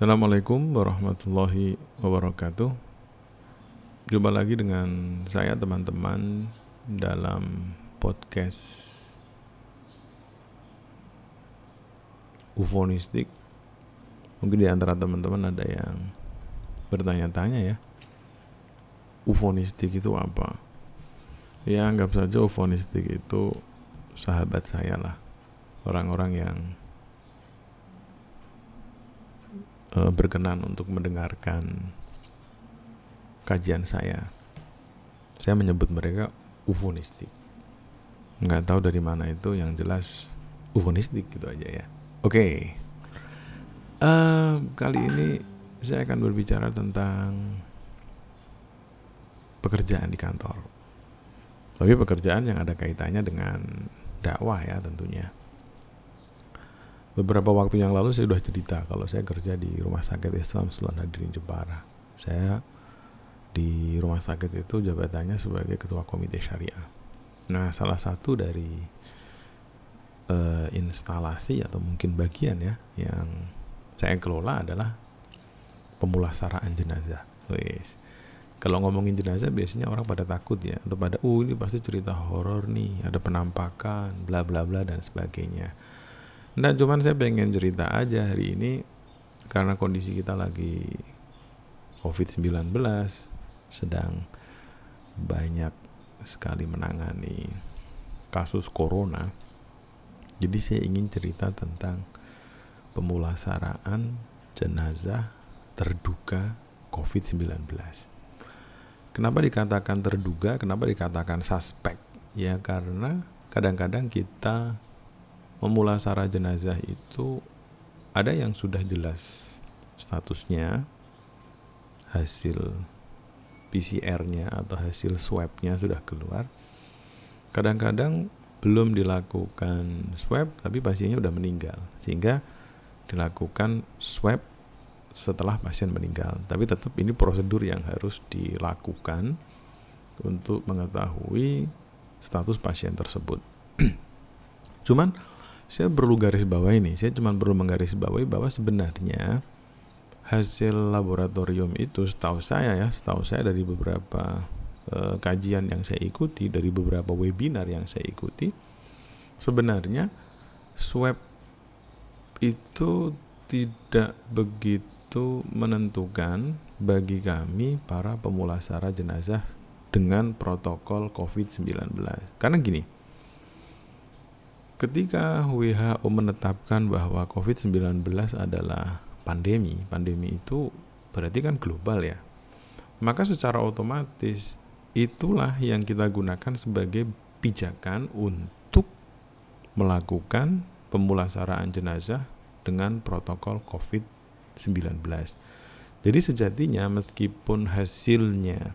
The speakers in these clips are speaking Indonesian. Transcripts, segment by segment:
Assalamualaikum warahmatullahi wabarakatuh. Jumpa lagi dengan saya teman-teman dalam podcast Ufonistik. Mungkin di antara teman-teman ada yang bertanya-tanya ya. Ufonistik itu apa? Ya anggap saja ufonistik itu sahabat saya lah. Orang-orang yang uh, berkenan untuk mendengarkan kajian saya. Saya menyebut mereka ufonistik. Nggak tahu dari mana itu, yang jelas ufonistik gitu aja ya. Oke, okay. uh, eh, kali ini saya akan berbicara tentang pekerjaan di kantor. Tapi pekerjaan yang ada kaitannya dengan dakwah ya tentunya beberapa waktu yang lalu saya sudah cerita kalau saya kerja di Rumah Sakit Islam Sultan Hadirin Jepara. Saya di rumah sakit itu jabatannya sebagai ketua komite syariah. Nah, salah satu dari uh, instalasi atau mungkin bagian ya yang saya kelola adalah pemulasaraan jenazah. Wes. Kalau ngomongin jenazah biasanya orang pada takut ya atau pada uh ini pasti cerita horor nih, ada penampakan, bla bla bla dan sebagainya Nah cuman saya pengen cerita aja hari ini karena kondisi kita lagi COVID-19 sedang banyak sekali menangani kasus corona. Jadi saya ingin cerita tentang pemulasaraan jenazah terduga COVID-19. Kenapa dikatakan terduga? Kenapa dikatakan suspek? Ya karena kadang-kadang kita memulasara jenazah itu ada yang sudah jelas statusnya hasil PCR-nya atau hasil swab-nya sudah keluar. Kadang-kadang belum dilakukan swab tapi pasiennya sudah meninggal sehingga dilakukan swab setelah pasien meninggal. Tapi tetap ini prosedur yang harus dilakukan untuk mengetahui status pasien tersebut. Cuman saya perlu garis bawah ini saya cuma perlu menggaris bawahi bahwa sebenarnya hasil laboratorium itu setahu saya ya setahu saya dari beberapa uh, kajian yang saya ikuti dari beberapa webinar yang saya ikuti sebenarnya swab itu tidak begitu menentukan bagi kami para pemulasara jenazah dengan protokol COVID-19 karena gini Ketika WHO menetapkan bahwa COVID-19 adalah pandemi, pandemi itu berarti kan global ya. Maka secara otomatis itulah yang kita gunakan sebagai pijakan untuk melakukan pemulasaraan jenazah dengan protokol COVID-19. Jadi sejatinya meskipun hasilnya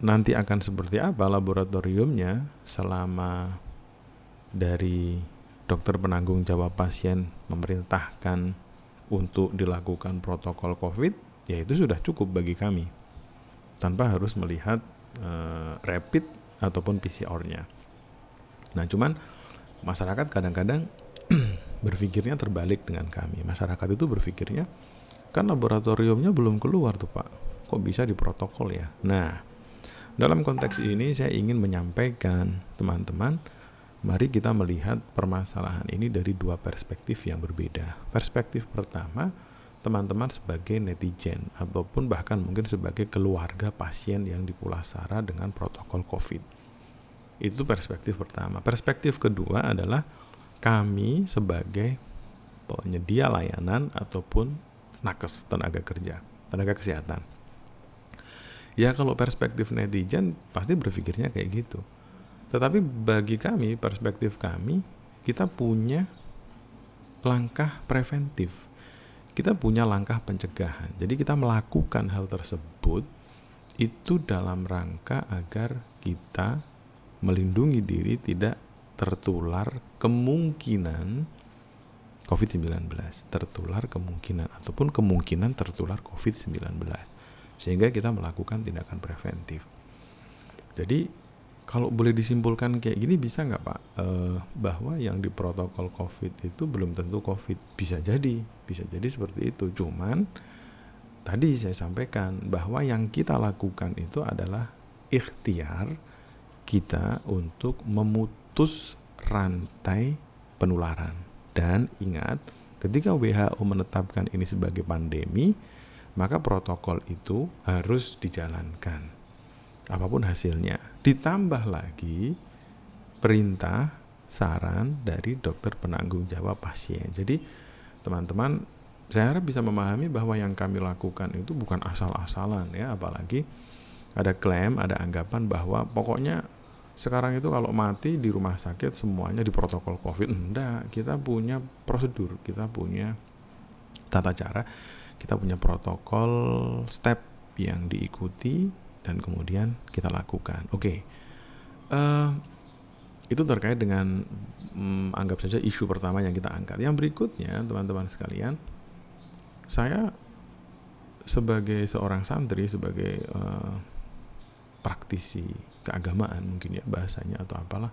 nanti akan seperti apa laboratoriumnya selama dari dokter penanggung jawab pasien memerintahkan untuk dilakukan protokol COVID, ya itu sudah cukup bagi kami tanpa harus melihat uh, rapid ataupun PCR-nya. Nah, cuman masyarakat kadang-kadang berpikirnya terbalik dengan kami. Masyarakat itu berpikirnya kan laboratoriumnya belum keluar tuh Pak. Kok bisa diprotokol ya? Nah, dalam konteks ini saya ingin menyampaikan teman-teman Mari kita melihat permasalahan ini dari dua perspektif yang berbeda. Perspektif pertama, teman-teman sebagai netizen ataupun bahkan mungkin sebagai keluarga pasien yang dipulasara dengan protokol COVID. Itu perspektif pertama. Perspektif kedua adalah kami sebagai penyedia layanan ataupun nakes tenaga kerja, tenaga kesehatan. Ya kalau perspektif netizen pasti berpikirnya kayak gitu tetapi bagi kami, perspektif kami, kita punya langkah preventif. Kita punya langkah pencegahan. Jadi kita melakukan hal tersebut itu dalam rangka agar kita melindungi diri tidak tertular kemungkinan COVID-19, tertular kemungkinan ataupun kemungkinan tertular COVID-19. Sehingga kita melakukan tindakan preventif. Jadi kalau boleh disimpulkan kayak gini bisa nggak Pak? Uh, bahwa yang di protokol COVID itu belum tentu COVID. Bisa jadi bisa jadi seperti itu. Cuman tadi saya sampaikan bahwa yang kita lakukan itu adalah ikhtiar kita untuk memutus rantai penularan. Dan ingat ketika WHO menetapkan ini sebagai pandemi maka protokol itu harus dijalankan. Apa pun hasilnya. Ditambah lagi perintah saran dari dokter penanggung jawab pasien. Jadi teman-teman saya harap bisa memahami bahwa yang kami lakukan itu bukan asal-asalan ya, apalagi ada klaim, ada anggapan bahwa pokoknya sekarang itu kalau mati di rumah sakit semuanya di protokol COVID. Enggak, kita punya prosedur, kita punya tata cara, kita punya protokol step yang diikuti dan kemudian kita lakukan. Oke, okay. uh, eh, itu terkait dengan um, anggap saja isu pertama yang kita angkat. Yang berikutnya, teman-teman sekalian, saya sebagai seorang santri, sebagai uh, praktisi keagamaan mungkin ya bahasanya atau apalah,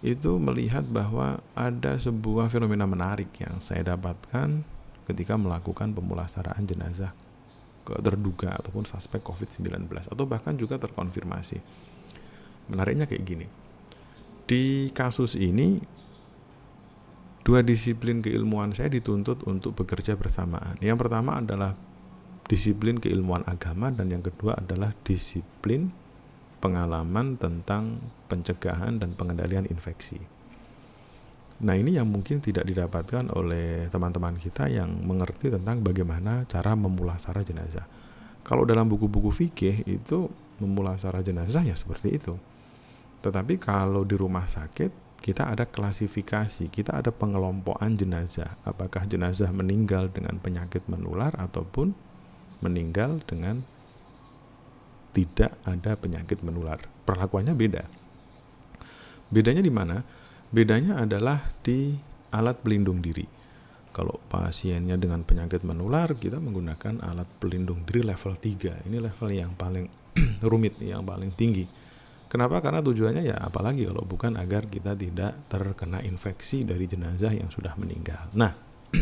itu melihat bahwa ada sebuah fenomena menarik yang saya dapatkan ketika melakukan pemulasaraan jenazah terduga ataupun suspek COVID-19 atau bahkan juga terkonfirmasi. Menariknya kayak gini. Di kasus ini dua disiplin keilmuan saya dituntut untuk bekerja bersamaan. Yang pertama adalah disiplin keilmuan agama dan yang kedua adalah disiplin pengalaman tentang pencegahan dan pengendalian infeksi. Nah ini yang mungkin tidak didapatkan oleh teman-teman kita yang mengerti tentang bagaimana cara memulasara jenazah. Kalau dalam buku-buku fikih itu memulasara jenazah ya seperti itu. Tetapi kalau di rumah sakit kita ada klasifikasi, kita ada pengelompokan jenazah. Apakah jenazah meninggal dengan penyakit menular ataupun meninggal dengan tidak ada penyakit menular. Perlakuannya beda. Bedanya di mana? Bedanya adalah di alat pelindung diri. Kalau pasiennya dengan penyakit menular, kita menggunakan alat pelindung diri level 3. Ini level yang paling rumit, yang paling tinggi. Kenapa? Karena tujuannya ya apalagi kalau bukan agar kita tidak terkena infeksi dari jenazah yang sudah meninggal. Nah,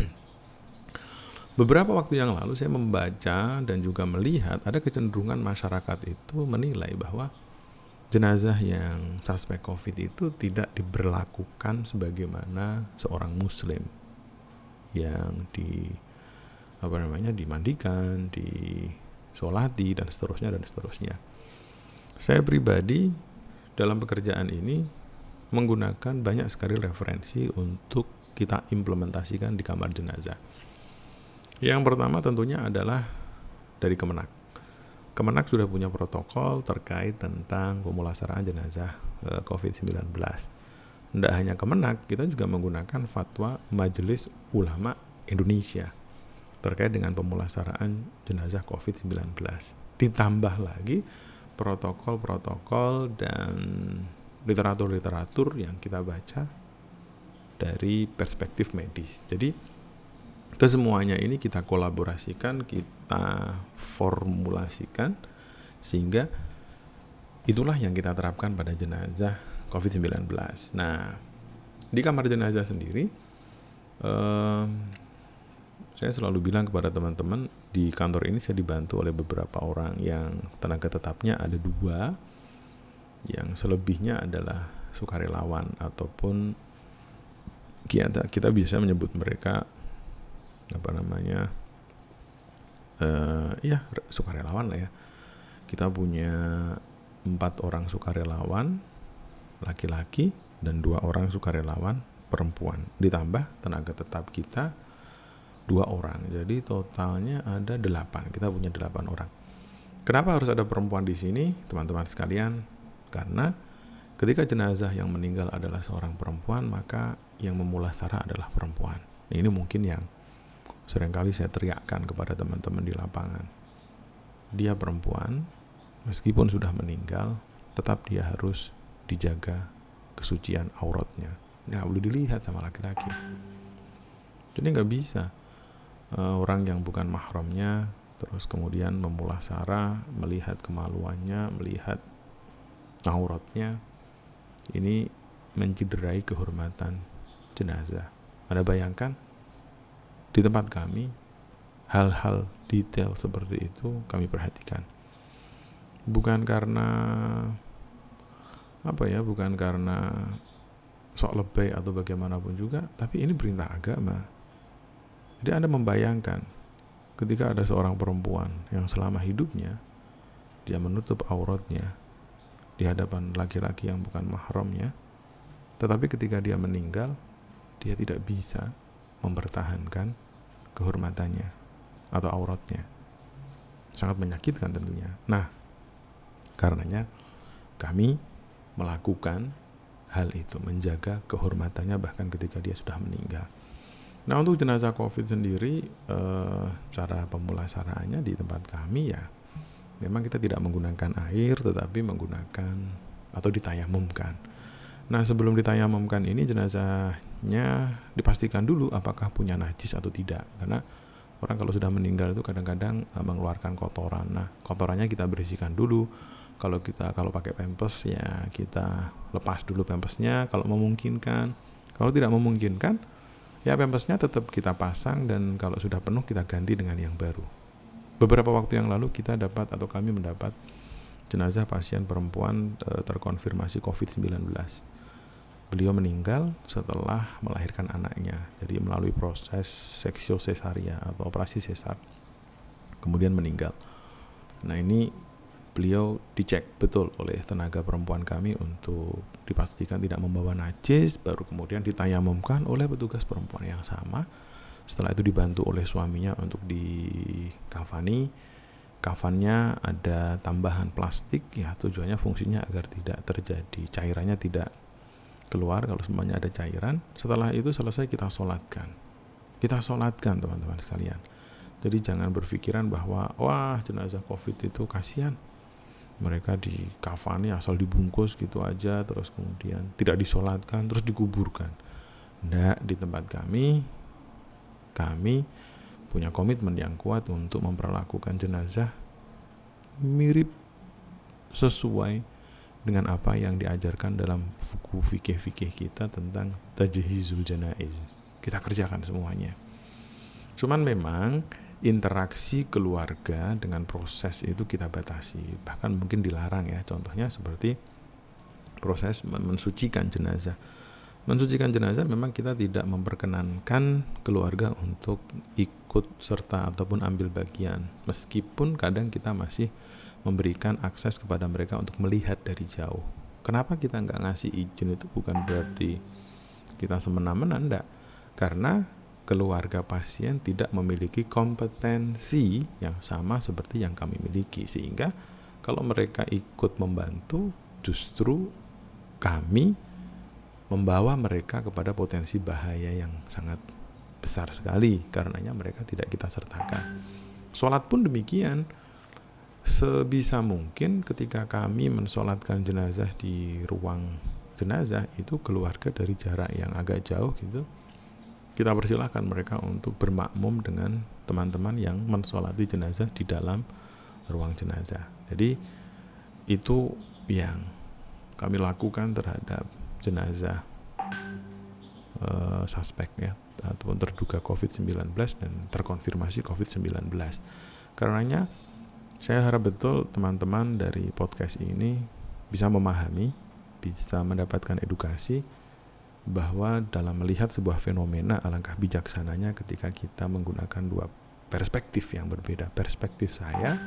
beberapa waktu yang lalu saya membaca dan juga melihat ada kecenderungan masyarakat itu menilai bahwa jenazah yang suspek COVID itu tidak diberlakukan sebagaimana seorang Muslim yang di apa namanya dimandikan, disolati dan seterusnya dan seterusnya. Saya pribadi dalam pekerjaan ini menggunakan banyak sekali referensi untuk kita implementasikan di kamar jenazah. Yang pertama tentunya adalah dari Kemenak. Kemenak sudah punya protokol terkait tentang pemulasaraan jenazah eh, COVID-19. Tidak hanya Kemenak, kita juga menggunakan fatwa Majelis Ulama Indonesia terkait dengan pemulasaraan jenazah COVID-19. Ditambah lagi protokol-protokol dan literatur-literatur yang kita baca dari perspektif medis. Jadi kesemuanya ini kita kolaborasikan, kita formulasikan sehingga itulah yang kita terapkan pada jenazah COVID-19. Nah, di kamar jenazah sendiri, eh, saya selalu bilang kepada teman-teman di kantor ini saya dibantu oleh beberapa orang yang tenaga tetapnya ada dua, yang selebihnya adalah sukarelawan ataupun kita kita bisa menyebut mereka apa namanya uh, ya sukarelawan lah ya. Kita punya empat orang sukarelawan laki-laki dan dua orang sukarelawan perempuan. Ditambah tenaga tetap kita dua orang. Jadi totalnya ada delapan. Kita punya delapan orang. Kenapa harus ada perempuan di sini teman-teman sekalian? Karena ketika jenazah yang meninggal adalah seorang perempuan maka yang memulasara adalah perempuan. Ini mungkin yang sering kali saya teriakkan kepada teman-teman di lapangan. Dia perempuan, meskipun sudah meninggal, tetap dia harus dijaga kesucian auratnya. Nggak boleh dilihat sama laki-laki. Jadi nggak bisa uh, orang yang bukan mahramnya terus kemudian memulasara, melihat kemaluannya, melihat auratnya ini mencederai kehormatan jenazah. Anda bayangkan di tempat kami hal-hal detail seperti itu kami perhatikan. Bukan karena apa ya, bukan karena sok lebay atau bagaimanapun juga, tapi ini perintah agama. Jadi Anda membayangkan ketika ada seorang perempuan yang selama hidupnya dia menutup auratnya di hadapan laki-laki yang bukan mahramnya, tetapi ketika dia meninggal, dia tidak bisa mempertahankan kehormatannya atau auratnya. Sangat menyakitkan tentunya. Nah, karenanya kami melakukan hal itu, menjaga kehormatannya bahkan ketika dia sudah meninggal. Nah, untuk jenazah COVID sendiri, eh, cara pemulasaraannya di tempat kami ya, memang kita tidak menggunakan air, tetapi menggunakan atau ditayamumkan. Nah, sebelum ditayamumkan ini jenazahnya dipastikan dulu apakah punya najis atau tidak, karena orang kalau sudah meninggal itu kadang-kadang uh, mengeluarkan kotoran. Nah, kotorannya kita bersihkan dulu. Kalau kita kalau pakai pempes ya kita lepas dulu pempesnya kalau memungkinkan. Kalau tidak memungkinkan ya pempesnya tetap kita pasang dan kalau sudah penuh kita ganti dengan yang baru. Beberapa waktu yang lalu kita dapat atau kami mendapat jenazah pasien perempuan uh, terkonfirmasi COVID-19 beliau meninggal setelah melahirkan anaknya. Jadi melalui proses seksio sesaria atau operasi sesar. Kemudian meninggal. Nah, ini beliau dicek betul oleh tenaga perempuan kami untuk dipastikan tidak membawa najis, baru kemudian ditayamumkan oleh petugas perempuan yang sama. Setelah itu dibantu oleh suaminya untuk dikafani. Kafannya ada tambahan plastik ya tujuannya fungsinya agar tidak terjadi cairannya tidak keluar kalau semuanya ada cairan setelah itu selesai kita sholatkan. Kita sholatkan teman-teman sekalian. Jadi jangan berpikiran bahwa wah jenazah covid itu kasihan. Mereka di kafani asal dibungkus gitu aja terus kemudian tidak disolatkan terus dikuburkan. Nggak, di tempat kami kami punya komitmen yang kuat untuk memperlakukan jenazah mirip sesuai dengan apa yang diajarkan dalam buku fikih-fikih kita tentang tajhizul janaiz. Kita kerjakan semuanya. Cuman memang interaksi keluarga dengan proses itu kita batasi. Bahkan mungkin dilarang ya. Contohnya seperti proses mensucikan jenazah. Mensucikan jenazah memang kita tidak memperkenankan keluarga untuk ikut serta ataupun ambil bagian. Meskipun kadang kita masih memberikan akses kepada mereka untuk melihat dari jauh. Kenapa kita nggak ngasih izin itu bukan berarti kita semena-mena, enggak. Karena keluarga pasien tidak memiliki kompetensi yang sama seperti yang kami miliki. Sehingga kalau mereka ikut membantu, justru kami membawa mereka kepada potensi bahaya yang sangat besar sekali karenanya mereka tidak kita sertakan. Sholat pun demikian sebisa mungkin ketika kami mensolatkan jenazah di ruang jenazah itu keluarga dari jarak yang agak jauh gitu kita persilahkan mereka untuk bermakmum dengan teman-teman yang mensolati jenazah di dalam ruang jenazah. Jadi itu yang kami lakukan terhadap jenazah uh, suspek ya ataupun terduga COVID-19 dan terkonfirmasi COVID-19 karenanya saya harap betul teman-teman dari podcast ini bisa memahami, bisa mendapatkan edukasi bahwa dalam melihat sebuah fenomena alangkah bijaksananya ketika kita menggunakan dua perspektif yang berbeda, perspektif saya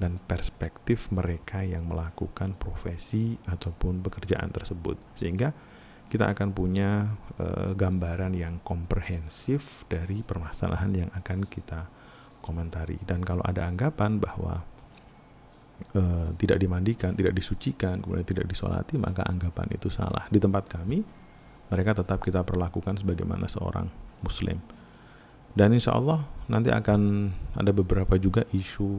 dan perspektif mereka yang melakukan profesi ataupun pekerjaan tersebut. Sehingga kita akan punya e, gambaran yang komprehensif dari permasalahan yang akan kita komentari dan kalau ada anggapan bahwa uh, tidak dimandikan, tidak disucikan, kemudian tidak disolati, maka anggapan itu salah. Di tempat kami, mereka tetap kita perlakukan sebagaimana seorang Muslim. Dan insya Allah nanti akan ada beberapa juga isu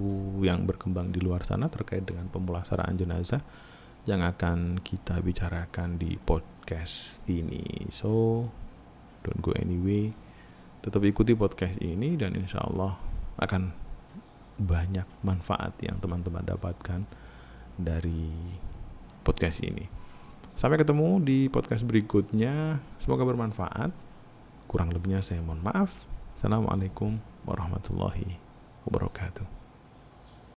yang berkembang di luar sana terkait dengan pemulasaraan jenazah yang akan kita bicarakan di podcast ini. So, don't go anyway tetap ikuti podcast ini dan insya Allah akan banyak manfaat yang teman-teman dapatkan dari podcast ini. Sampai ketemu di podcast berikutnya. Semoga bermanfaat. Kurang lebihnya saya mohon maaf. Assalamualaikum warahmatullahi wabarakatuh.